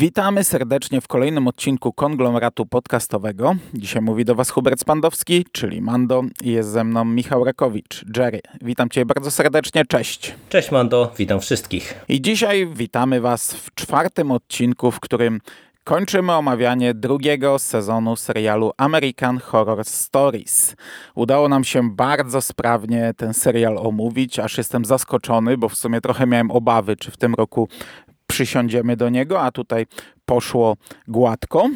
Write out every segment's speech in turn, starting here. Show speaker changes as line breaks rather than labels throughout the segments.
Witamy serdecznie w kolejnym odcinku konglomeratu podcastowego. Dzisiaj mówi do Was Hubert Spandowski, czyli Mando i jest ze mną Michał Rakowicz. Jerry, witam Cię bardzo serdecznie, cześć.
Cześć Mando, witam wszystkich.
I dzisiaj witamy Was w czwartym odcinku, w którym kończymy omawianie drugiego sezonu serialu American Horror Stories. Udało nam się bardzo sprawnie ten serial omówić, aż jestem zaskoczony, bo w sumie trochę miałem obawy, czy w tym roku przysiądziemy do niego, a tutaj poszło gładko.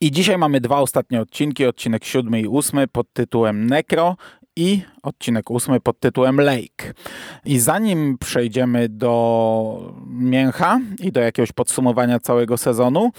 I dzisiaj mamy dwa ostatnie odcinki, odcinek siódmy i ósmy pod tytułem Necro i odcinek ósmy pod tytułem Lake. I zanim przejdziemy do mięcha i do jakiegoś podsumowania całego sezonu,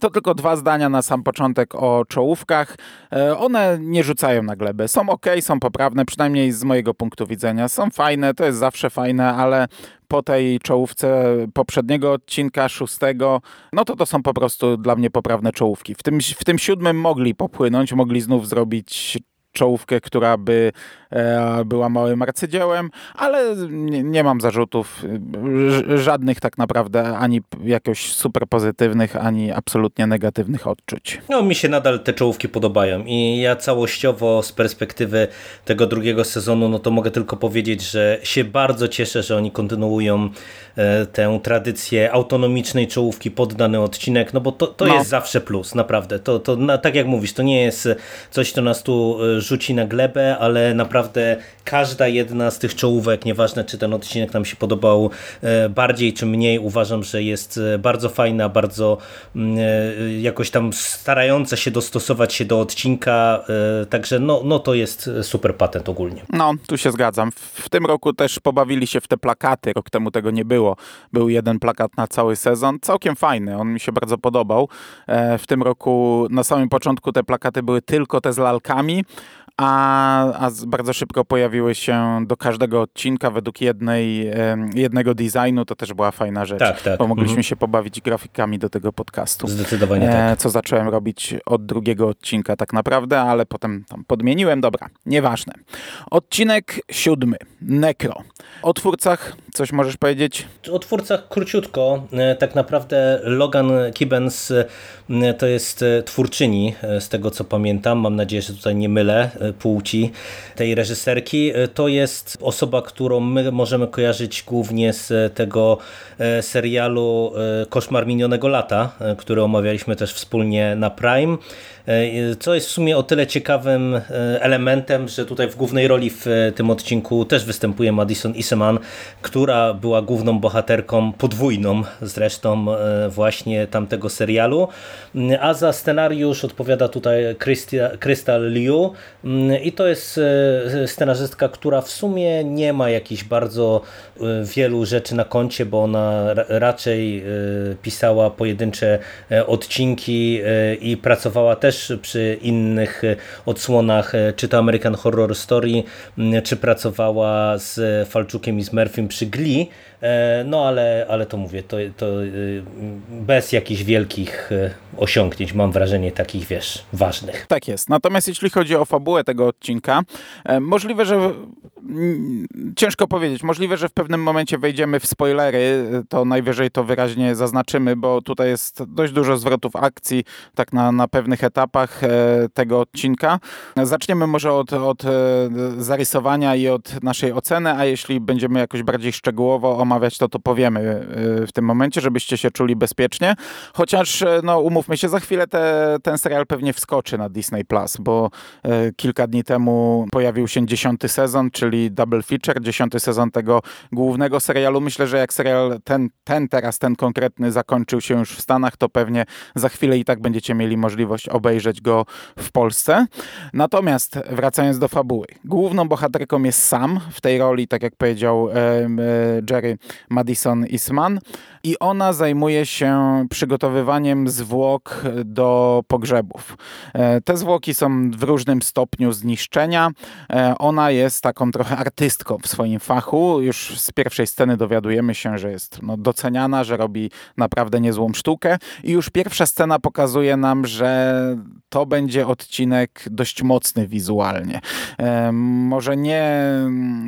to tylko dwa zdania na sam początek o czołówkach. E, one nie rzucają na glebę. Są ok, są poprawne, przynajmniej z mojego punktu widzenia. Są fajne, to jest zawsze fajne, ale po tej czołówce poprzedniego odcinka, szóstego, no to to są po prostu dla mnie poprawne czołówki. W tym, w tym siódmym mogli popłynąć, mogli znów zrobić czołówkę, która by była małym arcydziełem, ale nie, nie, mam zarzutów żadnych tak naprawdę, ani jakoś super pozytywnych, ani absolutnie negatywnych odczuć.
No mi się nadal te czołówki podobają i ja całościowo z perspektywy tego drugiego sezonu, no to mogę tylko powiedzieć, że się bardzo cieszę, że oni kontynuują e, tę tradycję autonomicznej czołówki pod dany odcinek, no bo to, to no. jest zawsze plus, naprawdę. To, to na, tak jak mówisz, to nie jest coś, co nas tu e, rzuci na glebę, ale naprawdę każda jedna z tych czołówek, nieważne czy ten odcinek nam się podobał e, bardziej czy mniej, uważam, że jest e, bardzo fajna, bardzo mm, e, jakoś tam starająca się dostosować się do odcinka, także no, no to jest super patent ogólnie.
No, tu się zgadzam. W tym roku też pobawili się w te plakaty, rok temu tego nie było. Był jeden plakat na cały sezon, całkiem fajny, on mi się bardzo podobał. W tym roku na samym początku te plakaty były tylko te z lalkami, a, a bardzo szybko pojawiły się do każdego odcinka według jednej, jednego designu. To też była fajna rzecz.
Tak, tak.
Bo mogliśmy mhm. się pobawić grafikami do tego podcastu.
Zdecydowanie e, tak.
Co zacząłem robić od drugiego odcinka tak naprawdę, ale potem tam podmieniłem. Dobra, nieważne. Odcinek siódmy. Necro. O twórcach coś możesz powiedzieć?
O twórcach króciutko. E, tak naprawdę Logan Gibbons e, to jest twórczyni, z tego co pamiętam. Mam nadzieję, że tutaj nie mylę płci tej reżyserki. To jest osoba, którą my możemy kojarzyć głównie z tego e, serialu e, Koszmar minionego lata, e, który omawialiśmy też wspólnie na Prime. E, co jest w sumie o tyle ciekawym e, elementem, że tutaj w głównej roli w e, tym odcinku też występuje Madison Iseman, która była główną bohaterką, podwójną zresztą właśnie tamtego serialu, a za scenariusz odpowiada tutaj Crystal Liu. I to jest scenarzystka, która w sumie nie ma jakichś bardzo wielu rzeczy na koncie, bo ona raczej pisała pojedyncze odcinki i pracowała też też przy innych e, odsłonach, e, czy to American Horror Story, czy pracowała z Falczukiem i z Murphym przy Glee, e, no ale, ale to mówię, to, to bez jakichś wielkich osiągnięć, mam wrażenie takich, wiesz, ważnych.
Tak jest. Natomiast jeśli chodzi o fabułę tego odcinka, możliwe, że ciężko powiedzieć, możliwe, że w pewnym momencie wejdziemy w spoilery, to najwyżej to wyraźnie zaznaczymy, bo tutaj jest dość dużo zwrotów akcji, tak na, na pewnych etapach, etapach e, tego odcinka. Zaczniemy może od, od e, zarysowania i od naszej oceny, a jeśli będziemy jakoś bardziej szczegółowo omawiać to, to powiemy e, w tym momencie, żebyście się czuli bezpiecznie. Chociaż, no umówmy się, za chwilę te, ten serial pewnie wskoczy na Disney+, Plus, bo kilka dni temu pojawił się dziesiąty sezon, czyli double feature, dziesiąty sezon tego głównego serialu. Myślę, że jak serial ten, ten teraz, ten konkretny zakończył się już w Stanach, to pewnie za chwilę i tak będziecie mieli możliwość obejrzeć obejrzeć go w Polsce. Natomiast wracając do fabuły. Główną bohaterką jest Sam w tej roli, tak jak powiedział Jerry Madison Isman i ona zajmuje się przygotowywaniem zwłok do pogrzebów. E, te zwłoki są w różnym stopniu zniszczenia. E, ona jest taką trochę artystką w swoim fachu. Już z pierwszej sceny dowiadujemy się, że jest no, doceniana, że robi naprawdę niezłą sztukę i już pierwsza scena pokazuje nam, że to będzie odcinek dość mocny wizualnie. E, może nie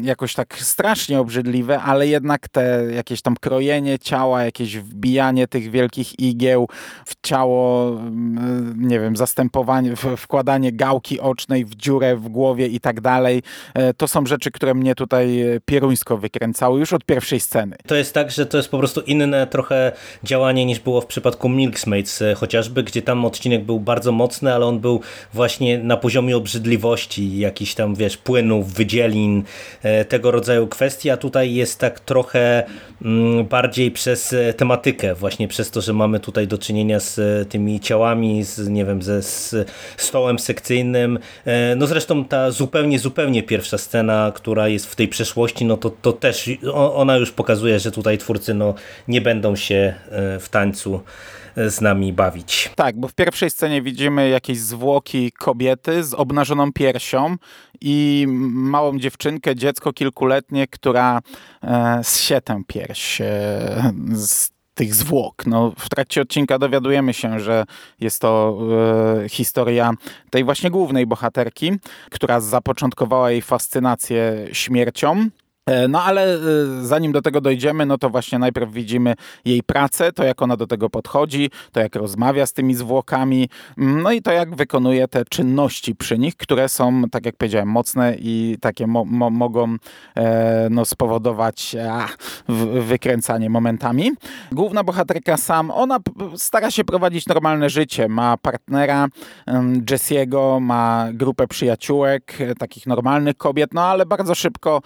jakoś tak strasznie obrzydliwe, ale jednak te jakieś tam krojenie ciała, jakieś wbijanie tych wielkich igieł w ciało, mm, nie wiem, zastępowanie, wkładanie gałki ocznej w dziurę w głowie i tak dalej. E, to są rzeczy, które mnie tutaj pieruńsko wykręcały już od pierwszej sceny.
To jest tak, że to jest po prostu inne trochę działanie niż było w przypadku Milksmates e, chociażby, gdzie tam odcinek był bardzo mocny, ale on był właśnie na poziomie obrzydliwości, jakichś tam, wiesz, płynów, wydzielin, e, tego rodzaju kwestii, a tutaj jest tak trochę mm, bardziej przez tematykę, właśnie przez to, że mamy tutaj do czynienia z tymi ciałami, z, nie wiem, ze z stołem sekcyjnym. No zresztą ta zupełnie, zupełnie pierwsza scena, która jest w tej przeszłości, no to, to też ona już pokazuje, że tutaj twórcy no, nie będą się e, w tańcu e, z nami bawić.
Tak, bo w pierwszej scenie widzimy jakieś zwłoki kobiety z obnażoną piersią i małą dziewczynkę, dziecko kilkuletnie, która e, zsie tę pierś e, z tych zwłok. No, w trakcie odcinka dowiadujemy się, że jest to e, historia tej właśnie głównej bohaterki, która zapoczątkowała jej fascynację śmiercią no ale e, zanim do tego dojdziemy, no to właśnie najpierw widzimy jej pracę, to jak ona do tego podchodzi, to jak rozmawia z tymi zwłokami, mm, no i to jak wykonuje te czynności przy nich, które są, tak jak powiedziałem, mocne i takie mo mo mogą e, no, spowodować a, wykręcanie momentami. Główna bohaterka Sam, ona stara się prowadzić normalne życie, ma partnera Jesse'ego, ma grupę przyjaciółek, e, takich normalnych kobiet, no ale bardzo szybko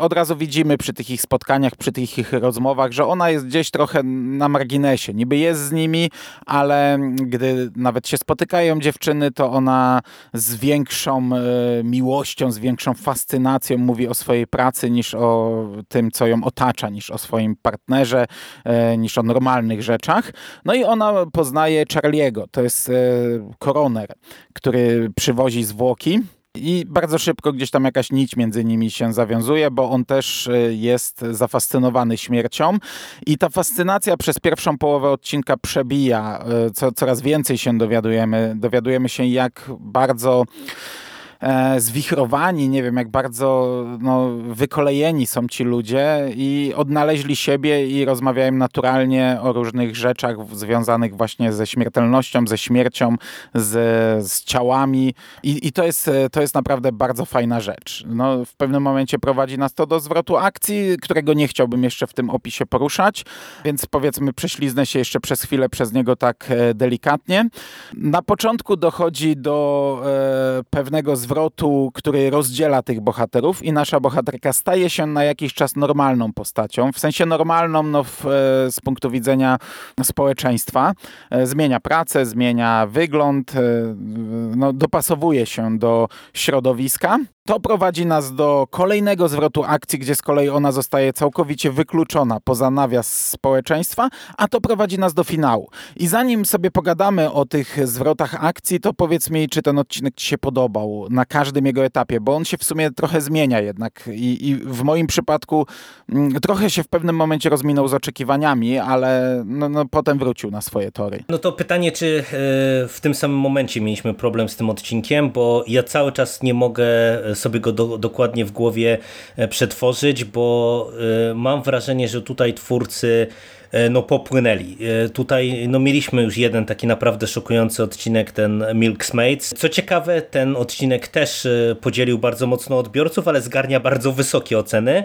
od razu widzimy przy tych ich spotkaniach, przy tych ich rozmowach, że ona jest gdzieś trochę na marginesie. Niby jest z nimi, ale gdy nawet się spotykają dziewczyny, to ona z większą e, miłością, z większą fascynacją mówi o swojej pracy niż o tym, co ją otacza, niż o swoim partnerze, e, niż o normalnych rzeczach. No i ona poznaje Charliego, to jest e, koroner, który przywozi zwłoki i bardzo szybko gdzieś tam jakaś nić między nimi się zawiązuje, bo on też e, jest zafascynowany śmiercią i ta fascynacja przez pierwszą połowę odcinka przebija. E, co, coraz więcej się dowiadujemy. Dowiadujemy się, jak bardzo zwichrowani, nie wiem, jak bardzo no, wykolejeni są ci ludzie i odnaleźli siebie i rozmawiają naturalnie o różnych rzeczach związanych właśnie ze śmiertelnością, ze śmiercią, z, z ciałami I, i, to, jest, to jest naprawdę bardzo fajna rzecz. No, w pewnym momencie prowadzi nas to do zwrotu akcji, którego nie chciałbym jeszcze w tym opisie poruszać, więc powiedzmy prześliznę się jeszcze przez chwilę przez niego tak e, delikatnie. Na początku dochodzi do e, pewnego zwrotu zwrotu, który rozdziela tych bohaterów i nasza bohaterka staje się na jakiś czas normalną postacią, w sensie normalną no, w, e, z punktu widzenia społeczeństwa. E, zmienia pracę, zmienia wygląd, e, no, dopasowuje się do środowiska. To prowadzi nas do kolejnego zwrotu akcji, gdzie z kolei ona zostaje całkowicie wykluczona poza nawias społeczeństwa, a to prowadzi nas do finału. I zanim sobie pogadamy o tych zwrotach akcji, to powiedz mi, czy ten odcinek Ci się podobał na każdym jego etapie, bo on się w sumie trochę zmienia jednak i, i w moim przypadku mm, trochę się w pewnym momencie rozminął z oczekiwaniami, ale no, no, potem wrócił na swoje tory.
No to pytanie, czy yy, w tym samym momencie mieliśmy problem z tym odcinkiem, bo ja cały czas nie mogę sobie go do, dokładnie w głowie e, przetworzyć, bo e, mam wrażenie, że tutaj twórcy E, no, popłynęli. E, tutaj no, mieliśmy już jeden taki naprawdę szokujący odcinek, ten Milksmaids. Co ciekawe, ten odcinek też e, podzielił bardzo mocno odbiorców, ale zgarnia bardzo wysokie oceny,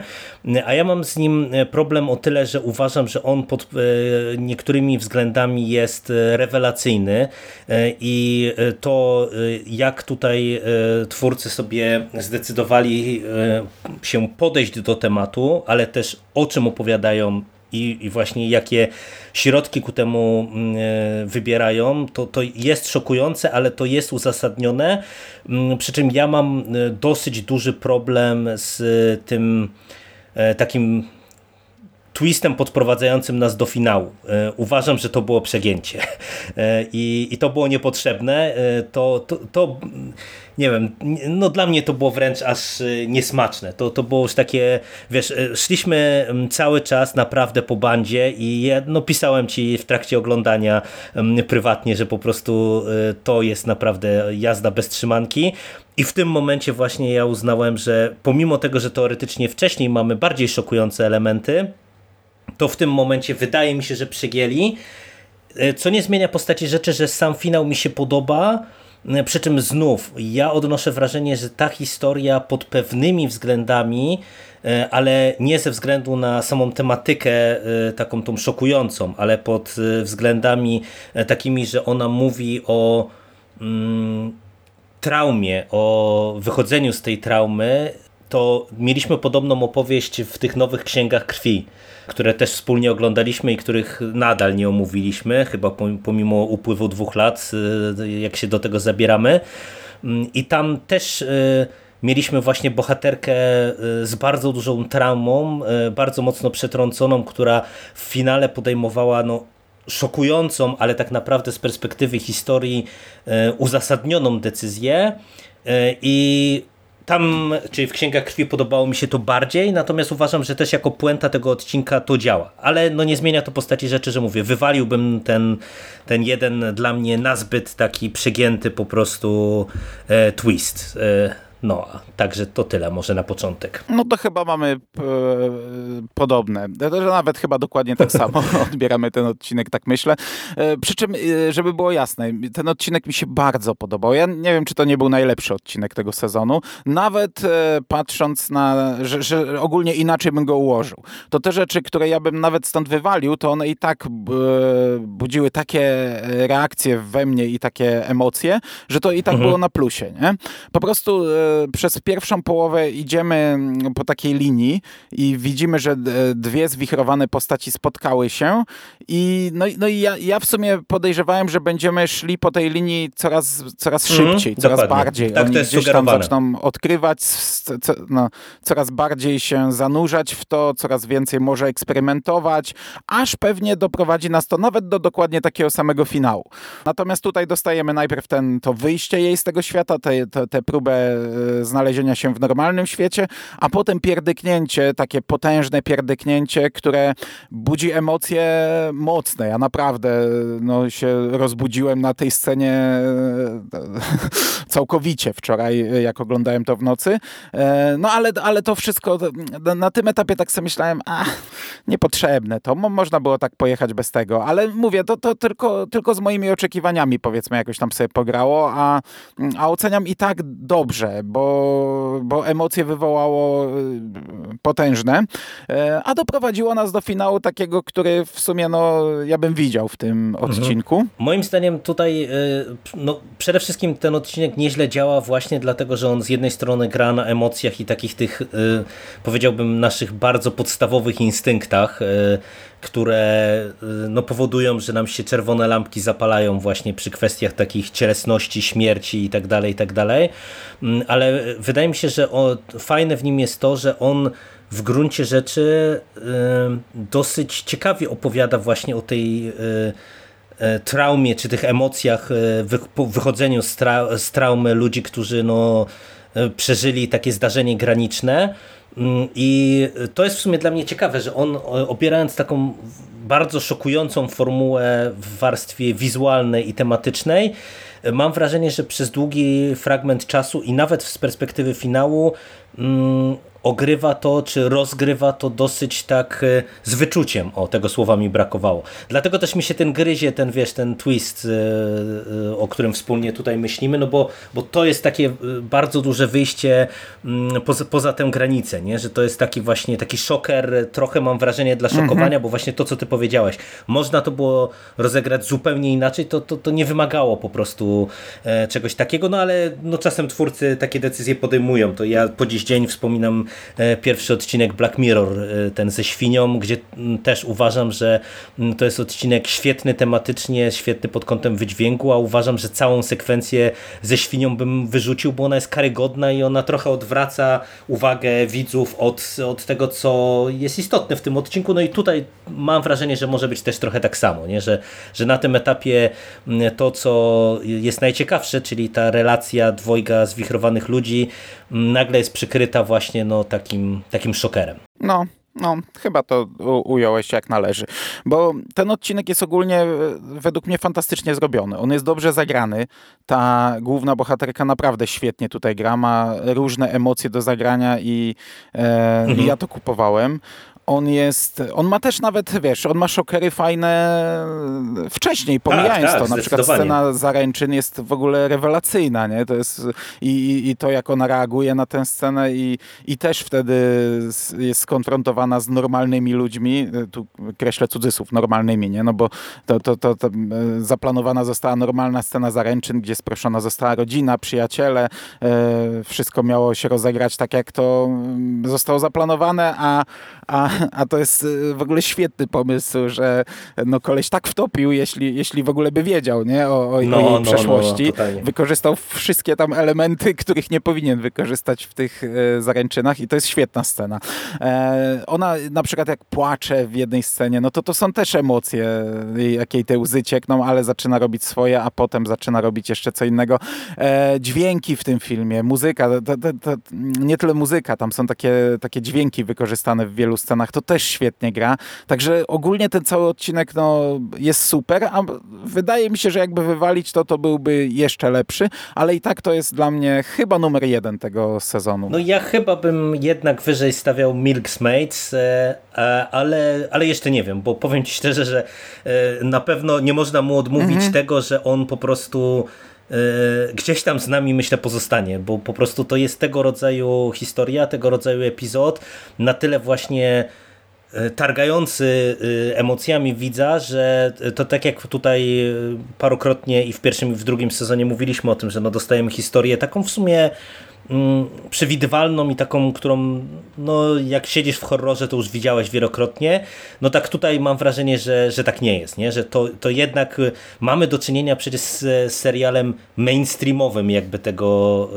a ja mam z nim problem o tyle, że uważam, że on pod niektórymi względami jest rewelacyjny i to jak tutaj twórcy sobie zdecydowali się podejść do tematu, ale też o czym opowiadają i, i właśnie jakie środki ku temu mm, e, wybierają, to, to jest szokujące, ale to jest uzasadnione. Mm, przy czym ja mam e, dosyć duży problem z tym e, takim twistem podprowadzającym nas do finału. Uważam, że to było przegięcie i, i to było niepotrzebne. To, to, to nie wiem, no dla mnie to było wręcz aż niesmaczne. To, to było już takie, wiesz, szliśmy mm, cały czas naprawdę po bandzie i ja, no pisałem ci w trakcie oglądania mm, prywatnie, że po prostu to jest naprawdę jazda bez trzymanki. I w tym momencie właśnie ja uznałem, że pomimo tego, że teoretycznie wcześniej mamy bardziej szokujące elementy, to w tym momencie wydaje mi się, że przegięli. Co nie zmienia postaci rzeczy, że sam finał mi się podoba, przy czym znów ja odnoszę wrażenie, że ta historia pod pewnymi względami, e, ale nie ze względu na samą tematykę e, taką tą szokującą, ale pod e, względami takimi, że ona mówi o mm, traumie, o wychodzeniu z tej traumy, to mieliśmy podobną opowieść w tych nowych księgach krwi które też wspólnie oglądaliśmy i których nadal nie omówiliśmy, chyba pomimo upływu dwóch lat, y, jak się do tego zabieramy. Mm, I tam też y, mieliśmy właśnie bohaterkę y, z bardzo dużą traumą, bardzo mocno przetrąconą, która w finale podejmowała no, szokującą, ale tak naprawdę z perspektywy historii uzasadnioną decyzję. I tam, czyli w Księgach Krwi podobało mi się to bardziej, natomiast uważam, że też jako puenta tego odcinka to działa. Ale no nie zmienia to postaci rzeczy, że mówię, wywaliłbym ten, ten jeden dla mnie nazbyt taki przegięty po prostu e, twist. E, no, także to tyle może na początek.
No to chyba mamy e, podobne, nawet chyba dokładnie tak samo odbieramy ten odcinek, tak myślę. E, przy czym, e, żeby było jasne, ten odcinek mi się bardzo podobał. Ja nie wiem, czy to nie był najlepszy odcinek tego sezonu, nawet e, patrząc na, że, że, ogólnie inaczej bym go ułożył. To te rzeczy, które ja bym nawet stąd wywalił, to one i tak e, budziły takie reakcje we mnie i takie emocje, że to i tak mhm. było na plusie, nie? Po prostu e, przez pierwszą połowę idziemy mm, po takiej linii i widzimy, że dwie zwichrowane postaci spotkały się i no, no i ja, ja w sumie podejrzewałem, że będziemy szli po tej linii coraz, coraz mhm, szybciej, mm, coraz dokładnie. bardziej.
Tak, Oni to jest gdzieś tam
zaczną odkrywać, no, coraz bardziej się zanurzać w to, coraz więcej może eksperymentować, aż pewnie doprowadzi nas to nawet do dokładnie takiego samego finału. Natomiast tutaj dostajemy najpierw ten, to wyjście jej z tego świata, tę próbę znalezienia się w normalnym świecie, a potem pierdyknięcie, takie potężne pierdyknięcie, które budzi emocje mocne. Ja naprawdę no, się rozbudziłem na tej scenie e, całkowicie wczoraj, jak oglądałem to w nocy. E, no ale, ale to wszystko, na tym etapie tak sobie myślałem, a niepotrzebne to, można było tak pojechać bez tego, ale mówię, to, to tylko, tylko z moimi oczekiwaniami powiedzmy jakoś tam sobie pograło, a, a oceniam i tak dobrze, bo, bo emocje wywołało y, potężne, e, a doprowadziło nas do finału takiego, który w sumie no, ja bym widział w tym mhm. odcinku. Mhm.
Moim zdaniem tutaj y, no, przede wszystkim ten odcinek nieźle działa właśnie dlatego, że on z jednej strony gra na emocjach i takich tych, y, powiedziałbym, naszych bardzo podstawowych instynktach, które no, powodują, że nam się czerwone lampki zapalają właśnie przy kwestiach takich cielesności, śmierci i tak dalej, i tak dalej. Mm, ale wydaje mi się, że o, fajne w nim jest to, że on w gruncie rzeczy y, dosyć ciekawie opowiada właśnie o tej y, y, traumie, czy tych emocjach wy, po wychodzeniu z, z traumy ludzi, którzy no, przeżyli takie zdarzenie graniczne. Mm, I to jest w sumie dla mnie ciekawe, że on opierając taką bardzo szokującą formułę w warstwie wizualnej i tematycznej, mam wrażenie, że przez długi fragment czasu i nawet z perspektywy finału mm, ogrywa to, czy rozgrywa to dosyć tak e, z wyczuciem. O, tego słowa mi brakowało. Dlatego też mi się ten gryzie, ten wiesz, ten twist, e, e, o którym wspólnie tutaj myślimy, no bo, bo to jest takie bardzo duże wyjście mm, poza, poza tę granicę, nie? że to jest taki właśnie taki szoker, trochę mam wrażenie dla szokowania, mhm. bo właśnie to, co ty powiedziałeś, można to było rozegrać zupełnie inaczej, to, to, to nie wymagało po prostu czegoś takiego, no ale no czasem twórcy takie decyzje podejmują. To ja po dziś dzień wspominam pierwszy odcinek Black Mirror, ten ze świnią, gdzie też uważam, że to jest odcinek świetny tematycznie, świetny pod kątem wydźwięku, a uważam, że całą sekwencję ze świnią bym wyrzucił, bo ona jest karygodna i ona trochę odwraca uwagę widzów od, od tego, co jest istotne w tym odcinku. No i tutaj mam wrażenie, że może być też trochę tak samo, nie? Że, że na tym etapie to, co jest najciekawsze, czyli ta relacja dwojga zwichrowanych ludzi, nagle jest przykryta właśnie no, takim, takim szokerem.
No, no, chyba to ująłeś jak należy. Bo ten odcinek jest ogólnie e, według mnie fantastycznie zrobiony. On jest dobrze zagrany. Ta główna bohaterka naprawdę świetnie tutaj gra. Ma różne emocje do zagrania i, e, mhm. ja to kupowałem on jest, on ma też nawet, wiesz, on ma szokery fajne wcześniej, pomijając tak, tak, to. Na przykład scena zaręczyn jest w ogóle rewelacyjna, nie? To jest i, i to, jak ona reaguje na tę scenę i, i też wtedy jest skonfrontowana z normalnymi ludźmi, tu kreślę cudzysłów, normalnymi, nie? No bo to, to, to, to zaplanowana została normalna scena zaręczyn, gdzie sproszona została rodzina, przyjaciele, e, wszystko miało się rozegrać tak, jak to zostało zaplanowane, a, a a to jest y, w ogóle świetny pomysł, że no koleś tak wtopił, jeśli, jeśli w ogóle by wiedział nie? o, o, no, o jej no, no przeszłości. No, Wykorzystał wszystkie tam elementy, których nie powinien wykorzystać w tych e, zaręczynach i to jest świetna scena. E, ona na przykład jak płacze w jednej scenie, no to to są też emocje, jakiej te łzy ciekną, ale zaczyna robić swoje, a potem zaczyna robić jeszcze co innego. E, dźwięki w tym filmie, muzyka, to, to, to, nie tyle muzyka, tam są takie, takie dźwięki wykorzystane w wielu scenach to też świetnie gra. Także ogólnie ten cały odcinek no, jest super, a wydaje mi się, że jakby wywalić to, to byłby jeszcze lepszy, ale i tak to jest dla mnie chyba numer jeden tego sezonu.
No ja chyba bym jednak wyżej stawiał Milk's Mates, e, ale, ale jeszcze nie wiem, bo powiem ci szczerze, że e, na pewno nie można mu odmówić mhm. tego, że on po prostu gdzieś tam z nami myślę pozostanie, bo po prostu to jest tego rodzaju historia, tego rodzaju epizod, na tyle właśnie e, targający e, emocjami widza, że to tak jak tutaj parokrotnie i w pierwszym i w drugim sezonie mówiliśmy o tym, że no dostajemy historię taką w sumie przewidywalną i taką, którą no, jak siedzisz w horrorze, to już widziałeś wielokrotnie. No tak tutaj mam wrażenie, że, że tak nie jest, nie? że to, to jednak y, mamy do czynienia przecież z serialem mainstreamowym, jakby tego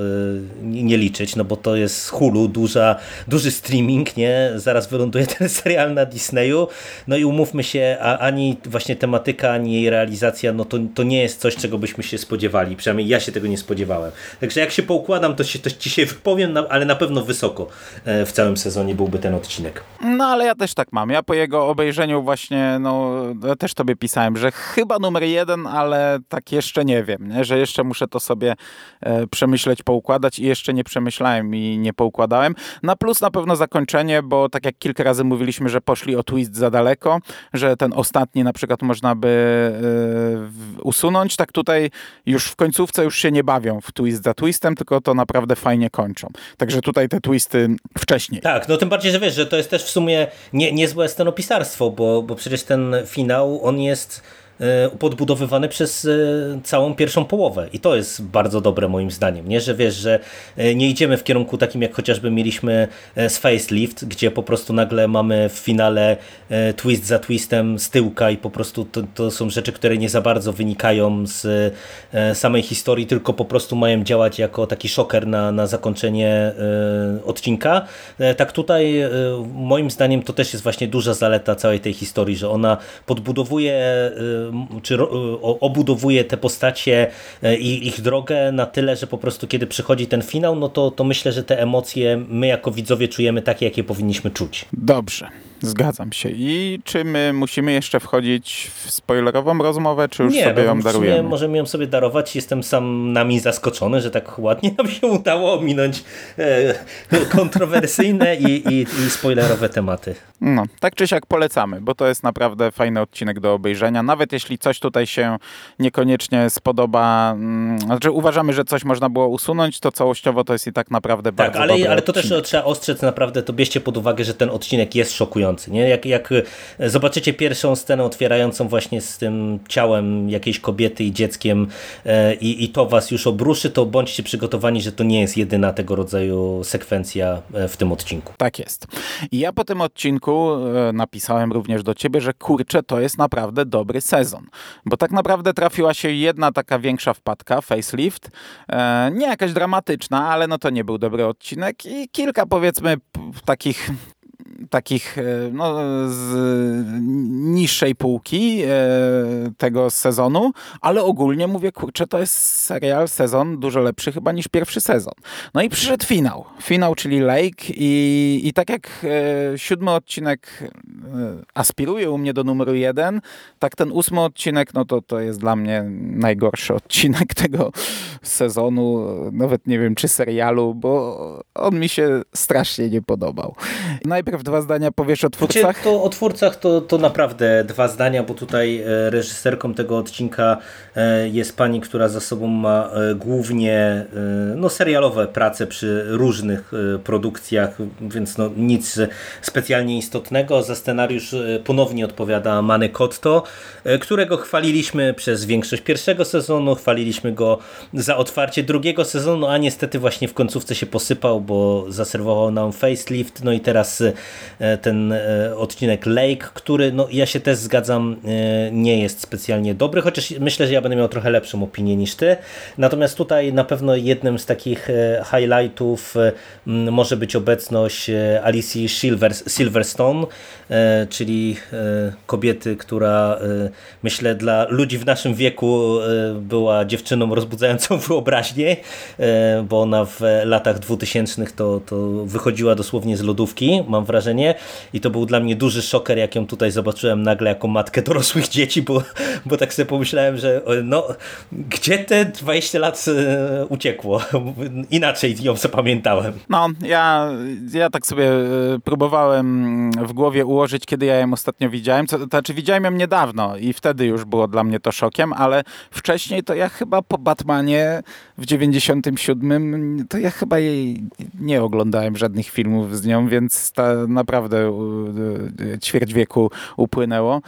y, nie liczyć, no bo to jest Hulu, duża, duży streaming, nie? Zaraz wyląduje ten serial na Disneyu. No i umówmy się, a, ani właśnie tematyka, ani jej realizacja, no to, to nie jest coś, czego byśmy się spodziewali. Przynajmniej ja się tego nie spodziewałem. Także jak się poukładam, to się to dzisiaj wypowiem, ale na pewno wysoko e, w całym sezonie byłby ten odcinek.
No ale ja też tak mam. Ja po jego obejrzeniu właśnie, no też tobie pisałem, że chyba numer jeden, ale tak jeszcze nie wiem, nie? że jeszcze muszę to sobie e, przemyśleć, poukładać i jeszcze nie przemyślałem i nie poukładałem. Na plus na pewno zakończenie, bo tak jak kilka razy mówiliśmy, że poszli o twist za daleko, że ten ostatni na przykład można by e, usunąć, tak tutaj już w końcówce już się nie bawią w twist za twistem, tylko to naprawdę fajnie fajnie kończą. Także tutaj te twisty wcześniej.
Tak, no tym bardziej, że wiesz, że to jest też w sumie nie, niezłe scenopisarstwo, bo, bo przecież ten finał, on jest podbudowywany przez e, całą pierwszą połowę i to jest bardzo dobre moim zdaniem, nie? że wiesz, że e, nie idziemy w kierunku takim jak chociażby mieliśmy z Facelift, gdzie po prostu nagle mamy w finale twist za twistem z tyłka i po prostu to, to są rzeczy, które nie za bardzo wynikają z samej historii, tylko po prostu mają działać jako taki szoker na, na zakończenie odcinka. Tak tutaj moim zdaniem to też jest właśnie duża zaleta całej tej historii, że ona podbudowuje czy obudowuje te postacie e, i ich drogę na tyle, że po prostu kiedy przychodzi ten finał, no to, to myślę, że te emocje my jako widzowie czujemy takie, jakie powinniśmy czuć.
Dobrze. Zgadzam się. I czy my musimy jeszcze wchodzić w spoilerową rozmowę, czy już
nie,
sobie
no,
ją darujemy?
Nie, możemy ją sobie darować. Jestem sam nami zaskoczony, że tak ładnie nam się udało ominąć e, kontrowersyjne i, i, i spoilerowe tematy.
No, tak czy siak polecamy, bo to jest naprawdę fajny odcinek do obejrzenia. Nawet jeśli coś tutaj się niekoniecznie spodoba, mm, znaczy uważamy, że coś można było usunąć, to całościowo to jest i tak naprawdę tak, bardzo
ale,
dobry
ale to też trzeba ostrzec naprawdę, to bierzcie pod uwagę, że ten odcinek jest szokujący fascynujący. Nie? Jak, jak zobaczycie pierwszą scenę otwierającą właśnie z tym ciałem jakiejś kobiety i dzieckiem i, i to was już obruszy, to bądźcie przygotowani, że to nie jest jedyna tego rodzaju sekwencja w tym odcinku.
Tak jest. I ja po tym odcinku napisałem również do ciebie, że kurczę, to jest naprawdę dobry sezon. Bo tak naprawdę trafiła się jedna taka większa wpadka, facelift. E, nie jakaś dramatyczna, ale no to nie był dobry odcinek i kilka powiedzmy takich takich e, no, z niższej półki e, tego sezonu, ale ogólnie mówię, kurczę, to jest serial, sezon dużo lepszy chyba niż pierwszy sezon. No i przyszedł finał. Finał, czyli Lake i, i tak jak e, siódmy odcinek aspiruje u mnie do numeru jeden, tak ten ósmy odcinek, no to to jest dla mnie najgorszy odcinek tego sezonu, nawet nie wiem czy serialu, bo on mi się strasznie nie podobał. Najpierw dwa zdania powiesz o twórcach? Znaczy,
to o twórcach to, to naprawdę dwa zdania, bo tutaj e, reżyserką tego odcinka e, jest pani, która za sobą ma e, głównie no, serialowe prace przy różnych produkcjach, więc no, nic specjalnie istotnego. Za scenariusz ponownie odpowiada Manny Cotto, którego chwaliliśmy przez większość pierwszego sezonu, chwaliliśmy go za otwarcie drugiego sezonu, a niestety właśnie w końcówce się posypał, bo zaserwował nam facelift, no i teraz ten e, odcinek Lake, który no, ja się też zgadzam, e, nie jest specjalnie dobry, chociaż myślę, że ja będę miał trochę lepszą opinię niż ty. Natomiast tutaj na pewno jednym z takich highlightów może być obecność Alicji Silver, Silverstone, czyli kobiety, która myślę dla ludzi w naszym wieku była dziewczyną rozbudzającą wyobraźnię, bo ona w latach 2000 to, to wychodziła dosłownie z lodówki, mam wrażenie. I to był dla mnie duży szoker, jak ją tutaj zobaczyłem nagle jako matkę dorosłych dzieci, bo, bo tak sobie pomyślałem, że no, gdzie te 20 lat e, uciekło? Inaczej ją zapamiętałem.
No, ja, ja tak sobie e, próbowałem w głowie ułożyć, kiedy ja ją ostatnio widziałem. To, to znaczy, widziałem ją niedawno i wtedy już było dla mnie to szokiem, ale wcześniej to ja chyba po Batmanie w 97 to ja chyba jej nie oglądałem żadnych filmów z nią, więc ta naprawdę ćwierć wieku upłynęło.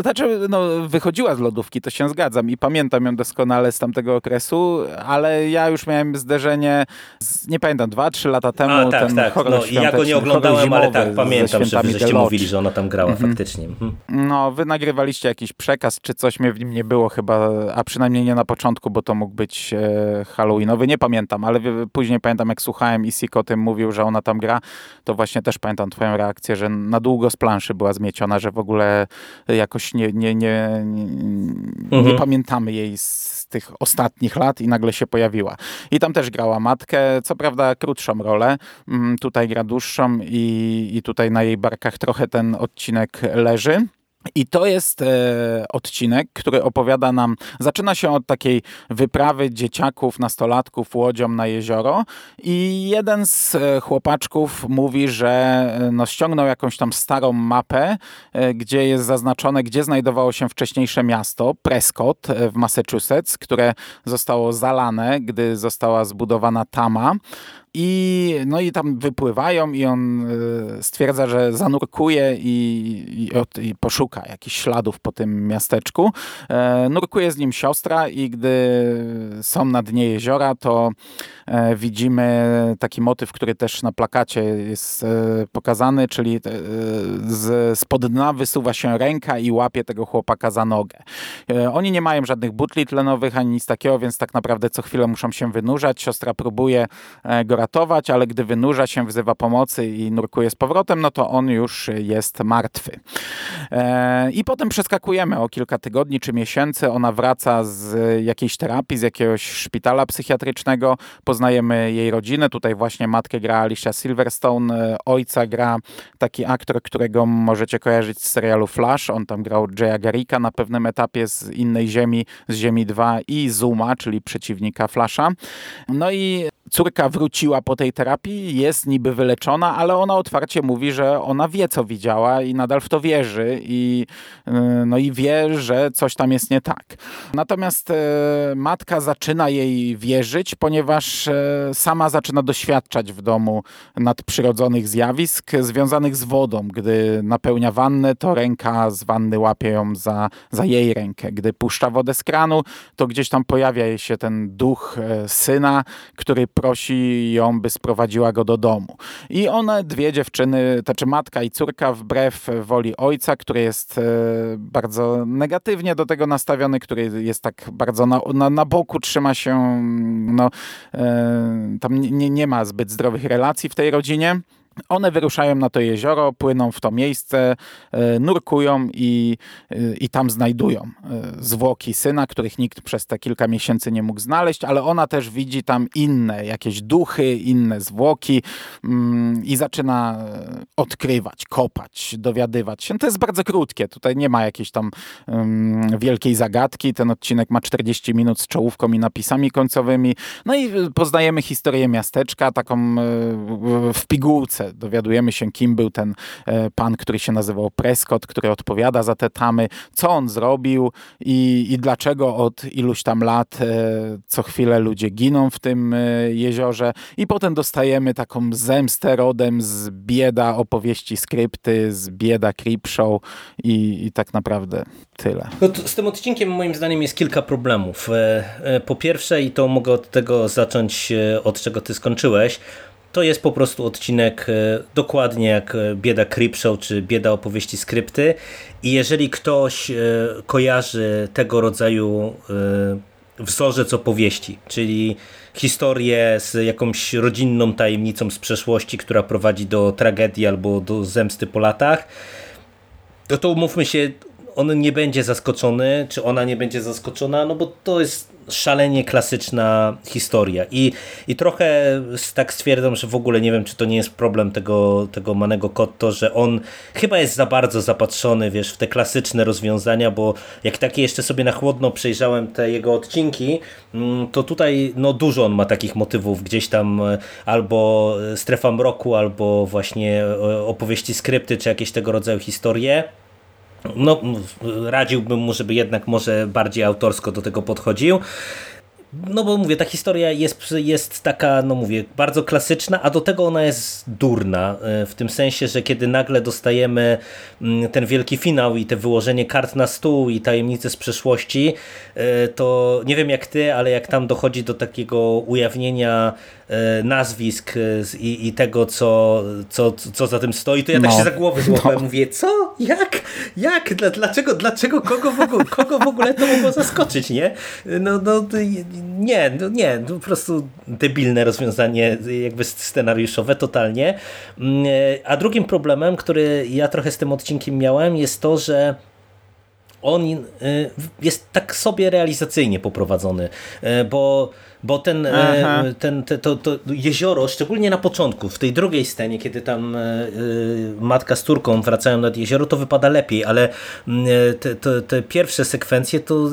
Znaczy, no, wychodziła z lodówki, to się zgadzam i pamiętam ją doskonale z tamtego okresu, ale ja już miałem zderzenie, z, nie pamiętam, dwa, trzy lata temu,
A, tak, ten tak. no, Ja go nie oglądałem, ale tak, pamiętam, że żeście mówili, że ona tam grała mhm. faktycznie. Mhm.
No, wy nagrywaliście jakiś przekaz, czy coś mnie w nim nie było chyba, a przynajmniej nie na początku, bo to mógł być e, halloweenowy, nie pamiętam, ale później pamiętam, jak słuchałem i Sik o tym mówił, że ona tam gra, to właśnie też pamiętam twoją reakcję, że na długo z planszy była zmieciona, że w ogóle jakoś nie, nie, nie, nie, mhm. nie pamiętamy jej z tych ostatnich lat i nagle się pojawiła. I tam też grała matkę, co prawda krótszą rolę, mm, tutaj gra dłuższą i, i tutaj na jej barkach trochę ten odcinek leży. I to jest e, odcinek, który opowiada nam, zaczyna się od takiej wyprawy dzieciaków, nastolatków łodzią na jezioro i jeden z e, chłopaczków mówi, że e, no, ściągnął jakąś tam starą mapę, e, gdzie jest zaznaczone, gdzie znajdowało się wcześniejsze miasto, Prescott e, w Massachusetts, które zostało zalane, gdy została zbudowana Tama. I, no i tam wypływają i on y, stwierdza, że zanurkuje i, i, i poszuka jakichś śladów po tym miasteczku. E, nurkuje z nim siostra i gdy są na dnie jeziora, to e, widzimy taki motyw, który też na plakacie jest e, pokazany, czyli z, spod dna wysuwa się ręka i łapie tego chłopaka za nogę. Oni nie mają żadnych butli tlenowych ani nic takiego, więc tak naprawdę co chwilę muszą się wynurzać. Siostra próbuje go ale gdy wynurza się, wzywa pomocy i nurkuje z powrotem, no to on już jest martwy. E, I potem przeskakujemy o kilka tygodni czy miesięcy. Ona wraca z jakiejś terapii, z jakiegoś szpitala psychiatrycznego. Poznajemy jej rodzinę. Tutaj właśnie matkę gra Alicia Silverstone, e, ojca gra taki aktor, którego możecie kojarzyć z serialu Flash. On tam grał Jaya Garricka na pewnym etapie z innej Ziemi, z Ziemi 2 i Zuma, czyli przeciwnika Flasha. No i córka wróciła po tej terapii, jest niby wyleczona, ale ona otwarcie mówi, że ona wie, co widziała i nadal w to wierzy i, y, no i wie, że coś tam jest nie tak. Natomiast matka zaczyna jej wierzyć, ponieważ sama zaczyna doświadczać w domu nadprzyrodzonych zjawisk związanych z wodą. Gdy napełnia wannę, to ręka z wanny łapie ją za, za jej rękę. Gdy puszcza wodę z kranu, to gdzieś tam pojawia się ten duch syna, który prosi ją, by sprowadziła go do domu. I one, dwie dziewczyny, to znaczy matka i córka, wbrew woli ojca, który jest e, bardzo negatywnie do tego nastawiony, który jest tak bardzo na, na, na boku, trzyma się, no, e, tam nie, nie ma zbyt zdrowych relacji w tej rodzinie. One wyruszają na to jezioro, płyną w to miejsce, e, nurkują i, e, i tam znajdują e, zwłoki syna, których nikt przez te kilka miesięcy nie mógł znaleźć, ale ona też widzi tam inne, jakieś duchy, inne zwłoki mm, i zaczyna odkrywać, kopać, dowiadywać się. To jest bardzo krótkie, tutaj nie ma jakiejś tam um, wielkiej zagadki. Ten odcinek ma 40 minut z czołówką i napisami końcowymi. No i poznajemy historię miasteczka, taką w pigułce Dowiadujemy się, kim był ten e, pan, który się nazywał Prescott, który odpowiada za te tamy, co on zrobił i, i dlaczego od iluś tam lat e, co chwilę ludzie giną w tym e, jeziorze. I potem dostajemy taką zemstę rodem z bieda opowieści skrypty, z bieda creepshow i, i tak naprawdę tyle.
No z tym odcinkiem moim zdaniem jest kilka problemów. Po pierwsze, i to mogę od tego zacząć, od czego ty skończyłeś, to jest po prostu odcinek e, dokładnie jak e, Bieda Creepshow czy Bieda opowieści skrypty. I jeżeli ktoś e, kojarzy tego rodzaju wzorzec opowieści, czyli historię z jakąś rodzinną tajemnicą z przeszłości, która prowadzi do tragedii albo do zemsty po latach, to to umówmy się, on nie będzie zaskoczony, czy ona nie będzie zaskoczona, no bo to jest szalenie klasyczna historia i, i trochę tak stwierdzam, że w ogóle nie wiem, czy to nie jest problem tego, tego Manego Kotto, że on chyba jest za bardzo zapatrzony, wiesz, w te klasyczne rozwiązania, bo jak takie jeszcze sobie na chłodno przejrzałem te jego odcinki, mm, to tutaj no dużo on ma takich motywów, gdzieś tam e, albo strefa mroku, albo właśnie e, opowieści skrypty, czy jakieś tego rodzaju historie. No, radziłbym mu, żeby jednak może bardziej autorsko do tego podchodził. No bo mówię, ta historia jest, jest taka, no mówię, bardzo klasyczna, a do tego ona jest durna, e, w tym sensie, że kiedy nagle dostajemy mm, ten wielki finał i te wyłożenie kart na stół i tajemnice z przeszłości, e, to nie wiem jak ty, ale jak tam dochodzi do takiego ujawnienia E, nazwisk i, i tego, co, co, co za tym stoi, to ja tak no. się za głowę złapałem. No. Mówię, co? Jak? Jak? Dlaczego? Dlaczego? Kogo w ogóle, kogo w ogóle to mogło zaskoczyć, nie? No, no nie, no, nie, no, po prostu debilne rozwiązanie jakby scenariuszowe totalnie. Mm, e, a drugim problemem, który ja trochę z tym odcinkiem miałem, jest to, że on jest tak sobie realizacyjnie poprowadzony, bo bo ten, e, ten te, to, to jezioro, szczególnie na początku, w tej drugiej scenie, kiedy tam matka z Turką wracają nad jezioro, to wypada lepiej, ale mm, te, te, te pierwsze sekwencje to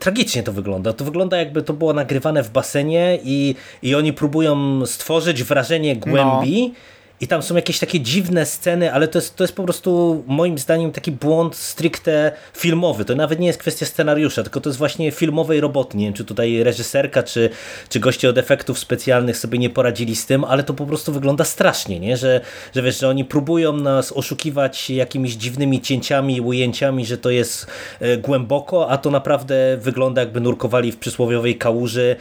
tragicznie to wygląda. To wygląda jakby to było nagrywane w basenie i, i oni próbują stworzyć wrażenie głębi, no i tam są jakieś takie dziwne sceny, ale to jest, to jest po prostu moim zdaniem taki błąd stricte filmowy. To nawet nie jest kwestia scenariusza, tylko to jest właśnie filmowej roboty. Nie wiem, czy tutaj reżyserka, czy, czy goście od efektów specjalnych sobie nie poradzili z tym, ale to po prostu wygląda strasznie, nie? Że, że wiesz, że oni próbują nas oszukiwać jakimiś dziwnymi cięciami, ujęciami, że to jest e, głęboko, a to naprawdę wygląda jakby nurkowali w przysłowiowej kałuży.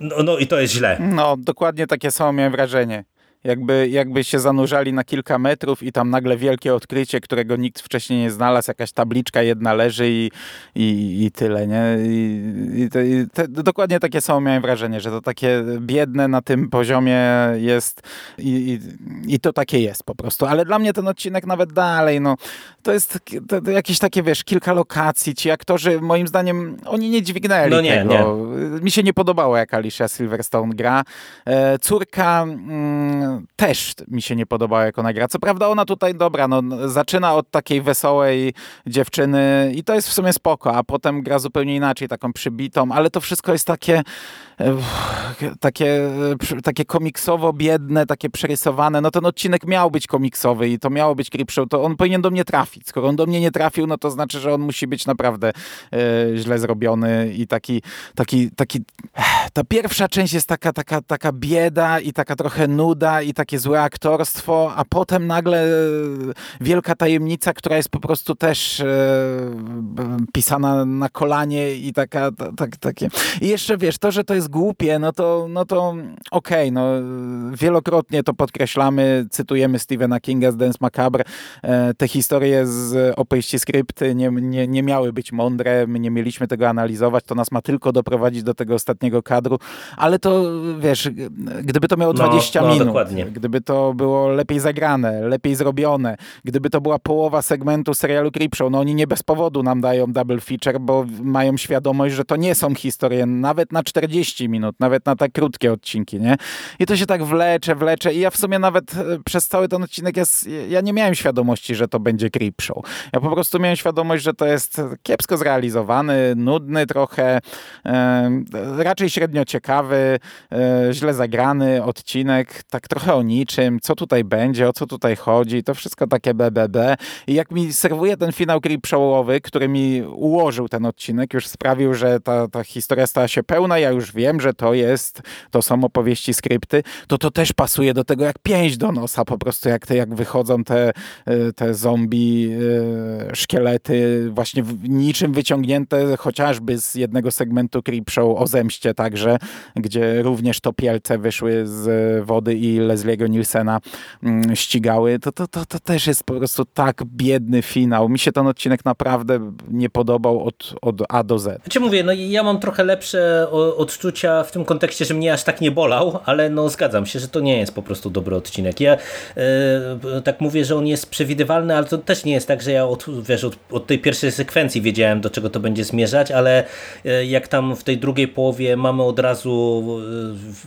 No, no i to jest źle.
No, dokładnie takie samo miałem wrażenie jakby, jakby się zanurzali na kilka metrów i tam nagle wielkie odkrycie, którego nikt wcześniej nie znalazł, jakaś tabliczka jedna leży i, i, i tyle, nie? I, i, i te, dokładnie takie samo miałem wrażenie, że to takie biedne na tym poziomie jest i, i, to takie jest po prostu. Ale dla mnie ten odcinek nawet dalej, no to jest to, to jakieś takie, wiesz, kilka lokacji, ci aktorzy, moim zdaniem, oni nie dźwignęli no nie, tego. Nie. Mi się nie podobało, jak Alicia Silverstone gra. E, córka mm, też mi się nie podobała, jak ona gra. Co prawda ona tutaj, dobra, no, zaczyna od takiej wesołej dziewczyny i to jest w sumie spoko, a potem gra zupełnie inaczej, taką przybitą, ale to wszystko jest takie takie, takie komiksowo biedne, takie przerysowane, no ten odcinek miał być komiksowy i to miało być Creepshow, to on powinien do mnie trafić. Skoro on do mnie nie trafił, no to znaczy, że on musi być naprawdę e, źle zrobiony i taki, taki, taki ta pierwsza część jest taka, taka, taka bieda i taka trochę nuda i takie złe aktorstwo, a potem nagle e, wielka tajemnica, która jest po prostu też e, pisana na kolanie i taka, tak, takie. I jeszcze wiesz, to, że to jest głupie, no to, no to okej, okay, no wielokrotnie to podkreślamy, cytujemy Stephena Kinga z Dance Macabre. E, te historie z opowieści skrypty nie, nie, nie miały być mądre, my nie mieliśmy tego analizować, to nas ma tylko doprowadzić do tego ostatniego kadru, ale to wiesz, gdyby to miało 20 no, no, minut, dokładnie. gdyby to było lepiej zagrane, lepiej zrobione, gdyby to była połowa segmentu serialu Creepshow, no oni nie bez powodu nam dają double feature, bo mają świadomość, że to nie są historie nawet na 40 minut, nawet na tak krótkie odcinki, nie? I to się tak wlecze, wlecze i ja w sumie nawet e, przez cały ten odcinek ja nie miałem świadomości, że to będzie Creepshow. Ja po prostu miałem świadomość, że to jest kiepsko zrealizowany, nudny trochę, e, raczej średnio ciekawy, e, źle zagrany odcinek, tak trochę o niczym, co tutaj będzie, o co tutaj chodzi, to wszystko takie BBB. I jak mi serwuje ten finał Creepshowowy, który mi ułożył ten odcinek, już sprawił, że ta, ta historia stała się pełna, ja już wiem, że to jest, to są opowieści, skrypty, to to też pasuje do tego jak pięść do nosa, po prostu jak, te, jak wychodzą te, e, te zombie, e, szkielety, właśnie niczym wyciągnięte chociażby z jednego segmentu Creepshow o zemście także, gdzie również topielce wyszły z wody i Leslie'ego Nielsena mm, ścigały, to, to, to, to też jest po prostu tak biedny finał. Mi się ten odcinek naprawdę nie podobał od, od A do Z.
Znaczy mówię, no ja mam trochę lepsze w tym kontekście, że mnie aż tak nie bolał, ale no zgadzam się, że to nie jest po prostu dobry odcinek. Ja e, tak mówię, że on jest przewidywalny, ale to też nie jest tak, że ja od, wiesz, od, od tej pierwszej sekwencji wiedziałem, do czego to będzie zmierzać, ale e, jak tam w tej drugiej połowie mamy od razu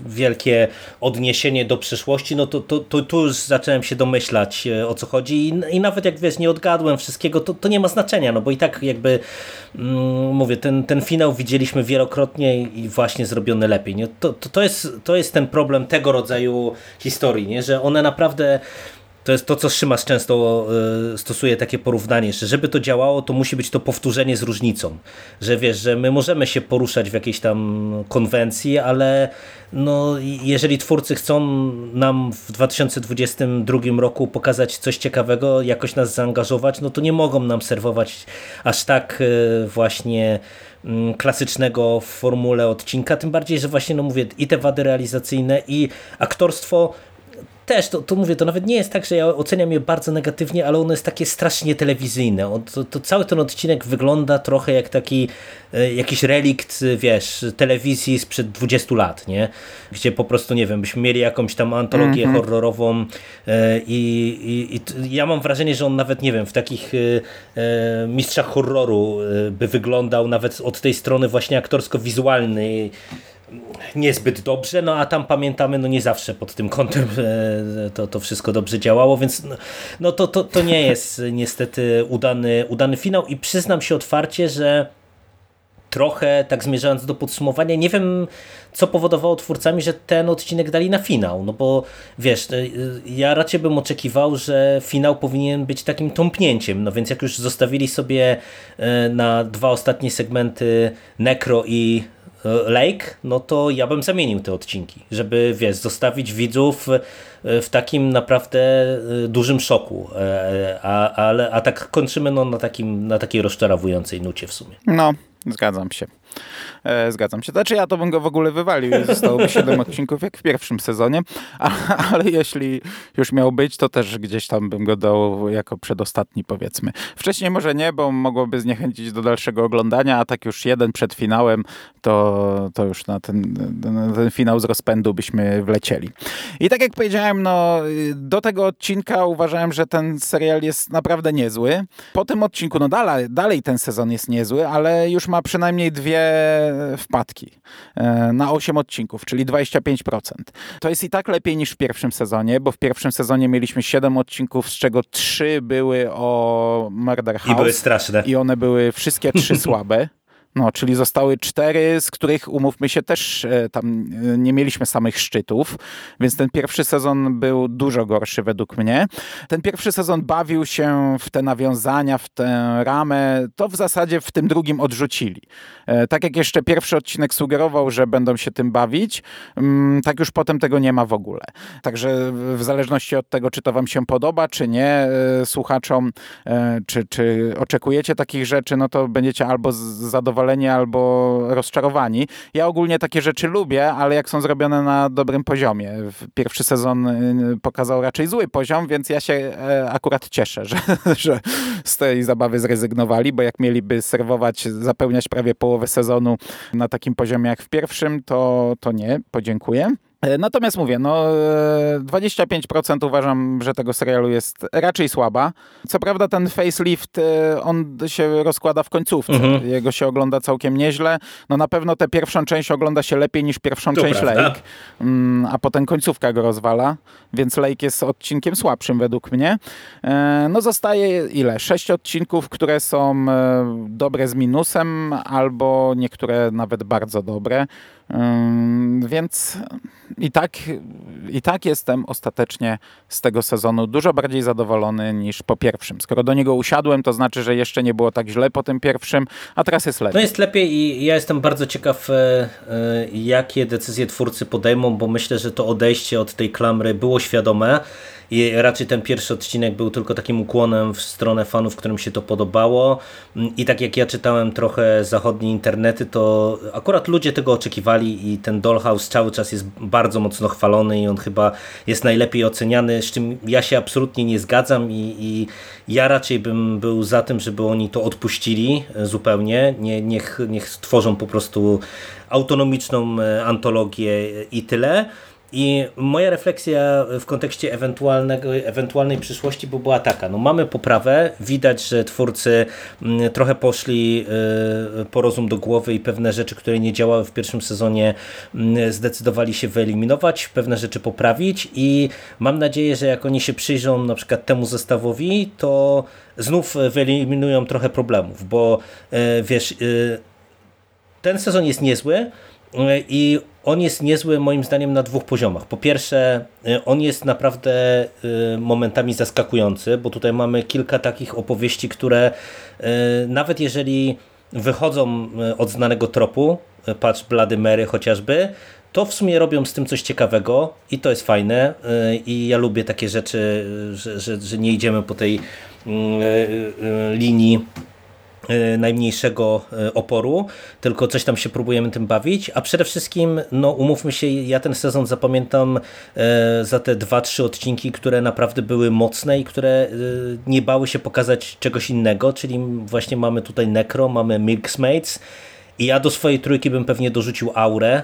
e, wielkie odniesienie do przyszłości, no to, to, to tu już zacząłem się domyślać o co chodzi i, i nawet jak wiesz, nie odgadłem wszystkiego, to, to nie ma znaczenia, no bo i tak jakby mm, mówię, ten, ten finał widzieliśmy wielokrotnie i właśnie zrobiony lepiej. Nie? To, to, to, jest, to jest ten problem tego rodzaju historii, nie? że one naprawdę to jest to, co Szymas często e, stosuje takie porównanie, że żeby to działało, to musi być to powtórzenie z różnicą. Że wiesz, że my możemy się poruszać w jakiejś tam konwencji, ale no, jeżeli twórcy chcą nam w 2022 roku pokazać coś ciekawego, jakoś nas zaangażować, no to nie mogą nam serwować aż tak e, właśnie mm, klasycznego w formule odcinka, tym bardziej, że właśnie, no mówię, i te wady realizacyjne i aktorstwo też, to, to mówię, to nawet nie jest tak, że ja oceniam je bardzo negatywnie, ale ono jest takie strasznie telewizyjne. To, to cały ten odcinek wygląda trochę jak taki e, jakiś relikt, wiesz, telewizji sprzed 20 lat, nie? Gdzie po prostu, nie wiem, byśmy mieli jakąś tam antologię mm -hmm. horrorową e, i, i, i, ja mam wrażenie, że on nawet, nie wiem, w takich e, mistrzach horroru by wyglądał nawet od tej strony właśnie aktorsko-wizualnej niezbyt dobrze, no a tam pamiętamy, no nie zawsze pod tym kątem to, to wszystko dobrze działało, więc no, no to, to, to nie jest niestety udany, udany finał i przyznam się otwarcie, że trochę, tak zmierzając do podsumowania, nie wiem, co powodowało twórcami, że ten odcinek dali na finał. No bo wiesz, e, ja raczej bym oczekiwał, że finał powinien być takim tąpnięciem. No więc jak już zostawili sobie e, na dwa ostatnie segmenty Necro i Lake, no to ja bym zamienił te odcinki, żeby wiesz, zostawić widzów e, w takim naprawdę e, dużym szoku. A, ale, a tak kończymy no, na, takim, na takiej rozczarowującej nucie w sumie.
No, zgadzam się. E, zgadzam się. Znaczy ja to bym go w ogóle wywalił i zostałoby 7 odcinków jak w pierwszym sezonie, a, ale jeśli już miał być, to też gdzieś tam bym go dał jako przedostatni powiedzmy. Wcześniej może nie, bo mogłoby zniechęcić do dalszego oglądania, a tak już jeden przed finałem, to, to już na ten, na ten finał z rozpędu byśmy wlecieli. I tak jak powiedziałem, no do tego odcinka uważałem, że ten serial jest naprawdę niezły. Po tym odcinku, no dalej, dalej ten sezon jest niezły, ale już ma przynajmniej dwie wpadki e, na 8 odcinków, czyli 25%. To jest i tak lepiej niż w pierwszym sezonie, bo w pierwszym sezonie mieliśmy 7 odcinków, z czego 3 były o Murder House.
I były straszne.
I one były wszystkie trzy słabe. No, czyli zostały cztery, z których umówmy się też e, tam e, nie mieliśmy samych szczytów, więc ten pierwszy sezon był dużo gorszy według mnie. Ten pierwszy sezon bawił się w te nawiązania, w tę ramę, to w zasadzie w tym drugim odrzucili. E, tak jak jeszcze pierwszy odcinek sugerował, że będą się tym bawić, mm, tak już potem tego nie ma w ogóle. Także w zależności od tego, czy to wam się podoba, czy nie, słuchaczom, czy, czy oczekujecie takich rzeczy, no to będziecie albo zadowoleni zadowoleni albo rozczarowani. Ja ogólnie takie rzeczy lubię, ale jak są zrobione na dobrym poziomie. Pierwszy sezon y, pokazał raczej zły poziom, więc ja się e, akurat cieszę, że, że z tej zabawy zrezygnowali, bo jak mieliby serwować, zapełniać prawie połowę sezonu na takim poziomie jak w pierwszym, to, to nie, podziękuję. E, natomiast mówię, no 25% e, uważam, że tego serialu jest raczej słaba. Co prawda ten facelift, e, on się rozkłada w końcówce. Mhm. Jego się ogląda całkiem nieźle. No na pewno tę pierwszą część ogląda się lepiej niż pierwszą to część prawda. Lake, mm, a potem końcówka go rozwala, więc Lake jest odcinkiem słabszym według mnie. No zostaje ile? Sześć odcinków, które są dobre z minusem, albo niektóre nawet bardzo dobre. Więc i tak, i tak jestem ostatecznie z tego sezonu dużo bardziej zadowolony niż po pierwszym. Skoro do niego usiadłem, to znaczy, że jeszcze nie było tak źle po tym pierwszym, a teraz jest lepiej.
No jest lepiej i ja jestem bardzo ciekaw, e, e, jakie decyzje twórcy podejmą, bo myślę, że to odejście od tej klamry było świadome i raczej ten pierwszy odcinek był tylko takim ukłonem w stronę fanów, którym się to podobało i tak jak ja czytałem trochę zachodnie internety, to akurat ludzie tego oczekiwali i ten Dollhouse cały czas jest bardzo mocno chwalony i on chyba jest najlepiej oceniany, z czym ja się absolutnie nie zgadzam i, i ja raczej bym był za tym, żeby oni to odpuścili zupełnie, nie, niech, niech stworzą po prostu autonomiczną e, antologię i tyle. I moja refleksja w kontekście ewentualnego, ewentualnej przyszłości by była taka. No mamy poprawę, widać, że twórcy mm, trochę poszli y, po rozum do głowy i pewne rzeczy, które nie działały w pierwszym sezonie mm, zdecydowali się wyeliminować, pewne rzeczy poprawić i mam nadzieję, że jak oni się przyjrzą na przykład temu zestawowi, to znów wyeliminują trochę problemów, bo y, wiesz, y, ten sezon jest niezły, i on jest niezły moim zdaniem na dwóch poziomach. Po pierwsze, y, on jest naprawdę y, momentami zaskakujący, bo tutaj mamy kilka takich opowieści, które y, nawet jeżeli wychodzą od znanego tropu, patrz Blady Mary chociażby, to w sumie robią z tym coś ciekawego i to jest fajne i ja lubię takie rzeczy, że, że, że nie idziemy po tej linii E, najmniejszego e, oporu, tylko coś tam się próbujemy tym bawić, a przede wszystkim, no umówmy się, ja ten sezon zapamiętam e, za te dwa, trzy odcinki, które naprawdę były mocne i które nie bały się pokazać czegoś innego, czyli właśnie mamy tutaj Necro, mamy Milksmates i ja do swojej trójki bym pewnie dorzucił Aurę,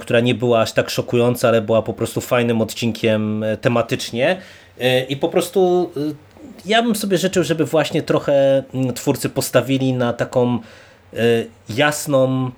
która nie była aż tak szokująca, ale była po prostu fajnym odcinkiem tematycznie. I po prostu ja bym sobie życzył, żeby właśnie trochę mm, twórcy postawili na taką y, jasną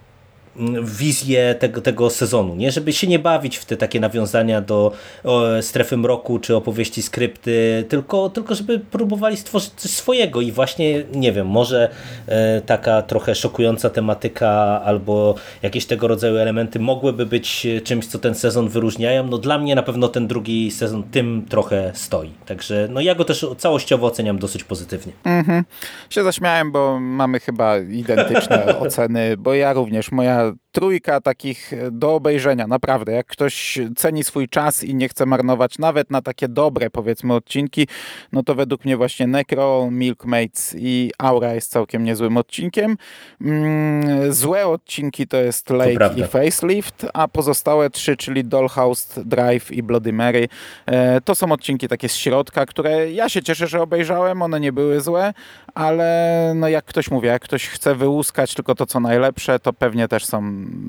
wizję tego, tego sezonu, nie? żeby się nie bawić w te takie nawiązania do o, strefy mroku czy opowieści skrypty, tylko, tylko żeby próbowali stworzyć coś swojego i właśnie, nie wiem, może e, taka trochę szokująca tematyka albo jakieś tego rodzaju elementy mogłyby być czymś, co ten sezon wyróżniają. No dla mnie na pewno ten drugi sezon tym trochę stoi. Także no ja go też całościowo oceniam dosyć pozytywnie.
Mhm. Się zaśmiałem, bo mamy chyba identyczne oceny, bo ja również, moja trójka takich do obejrzenia, naprawdę. Jak ktoś ceni swój czas i nie chce marnować nawet na takie dobre, powiedzmy, odcinki, no to według mnie właśnie Necro, Milkmates i Aura jest całkiem niezłym odcinkiem. Mm, złe odcinki to jest Lake to i Facelift, a pozostałe trzy, czyli Dollhouse, Drive i Bloody Mary, e, to są odcinki takie z środka, które ja się cieszę, że obejrzałem, one nie były złe, ale no jak ktoś mówi, jak ktoś chce wyłuskać tylko to, co najlepsze, to pewnie też są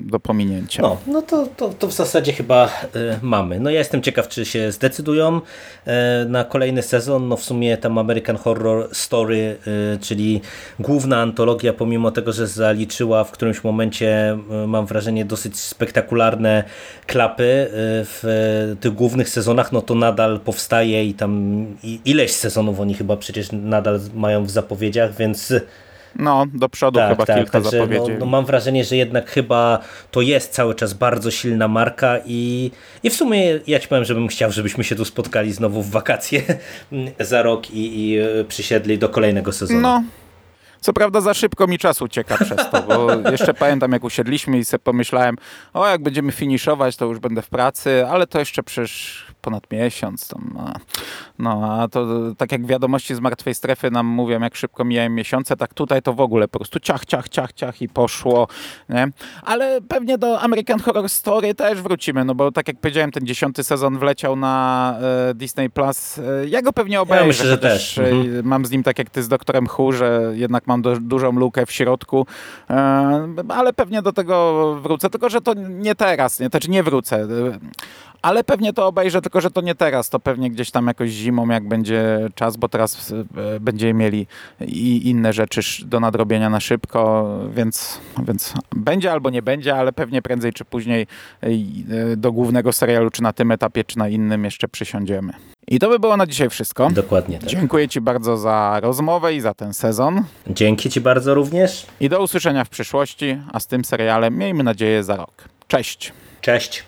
do pominięcia.
No, no to, to, to w zasadzie chyba y, mamy. No ja jestem ciekaw, czy się zdecydują y, na kolejny sezon. No w sumie tam American Horror Story, y, czyli główna antologia, pomimo tego, że zaliczyła w którymś momencie, mam wrażenie, dosyć spektakularne klapy w tych głównych sezonach, no to nadal powstaje i tam ileś sezonów oni chyba przecież nadal mają w zapowiedziach, więc
No, do przodu chyba kilka
także
zapowiedzi.
No, no mam wrażenie, że jednak chyba to jest cały czas bardzo silna marka i, i w sumie ja ci powiem, żebym chciał, żebyśmy się tu spotkali znowu w wakacje za rok i, i e, przysiedli do kolejnego sezonu.
No. Co prawda za szybko mi czas ucieka przez to, bo jeszcze pamiętam jak usiedliśmy i sobie pomyślałem, o jak będziemy finiszować, to już będę w pracy, ale to jeszcze przecież ponad miesiąc. Tam, no a to tak jak wiadomości z martwej strefy nam mówią, jak szybko mijają miesiące, tak tutaj to w ogóle po prostu ciach, ciach, ciach, ciach i poszło. Nie? Ale pewnie do American Horror Story też wrócimy, no bo tak jak powiedziałem, ten dziesiąty sezon wleciał na e, Disney Plus. E, ja go pewnie obejrzę.
myślę, że też.
e,
Mhm.
Mam z nim tak jak ty z doktorem Hu, że jednak mam do, dużą lukę w środku, e, ale pewnie do tego wrócę, tylko że to nie teraz, nie, znaczy nie wrócę, e, ale pewnie to obejrzę, tylko że to nie teraz, to pewnie gdzieś tam jakoś zimą, jak będzie czas, bo teraz e, będziemy mieli i inne rzeczy do nadrobienia na szybko, więc, więc będzie albo nie będzie, ale pewnie prędzej czy później e, e, do głównego serialu, czy na tym etapie, czy na innym jeszcze przysiądziemy. I to by było na dzisiaj wszystko.
Dokładnie tak.
Dziękuję Ci bardzo za rozmowę i za ten sezon.
Dzięki Ci bardzo również.
I do usłyszenia w przyszłości, a z tym serialem miejmy nadzieję za rok. Cześć!
Cześć.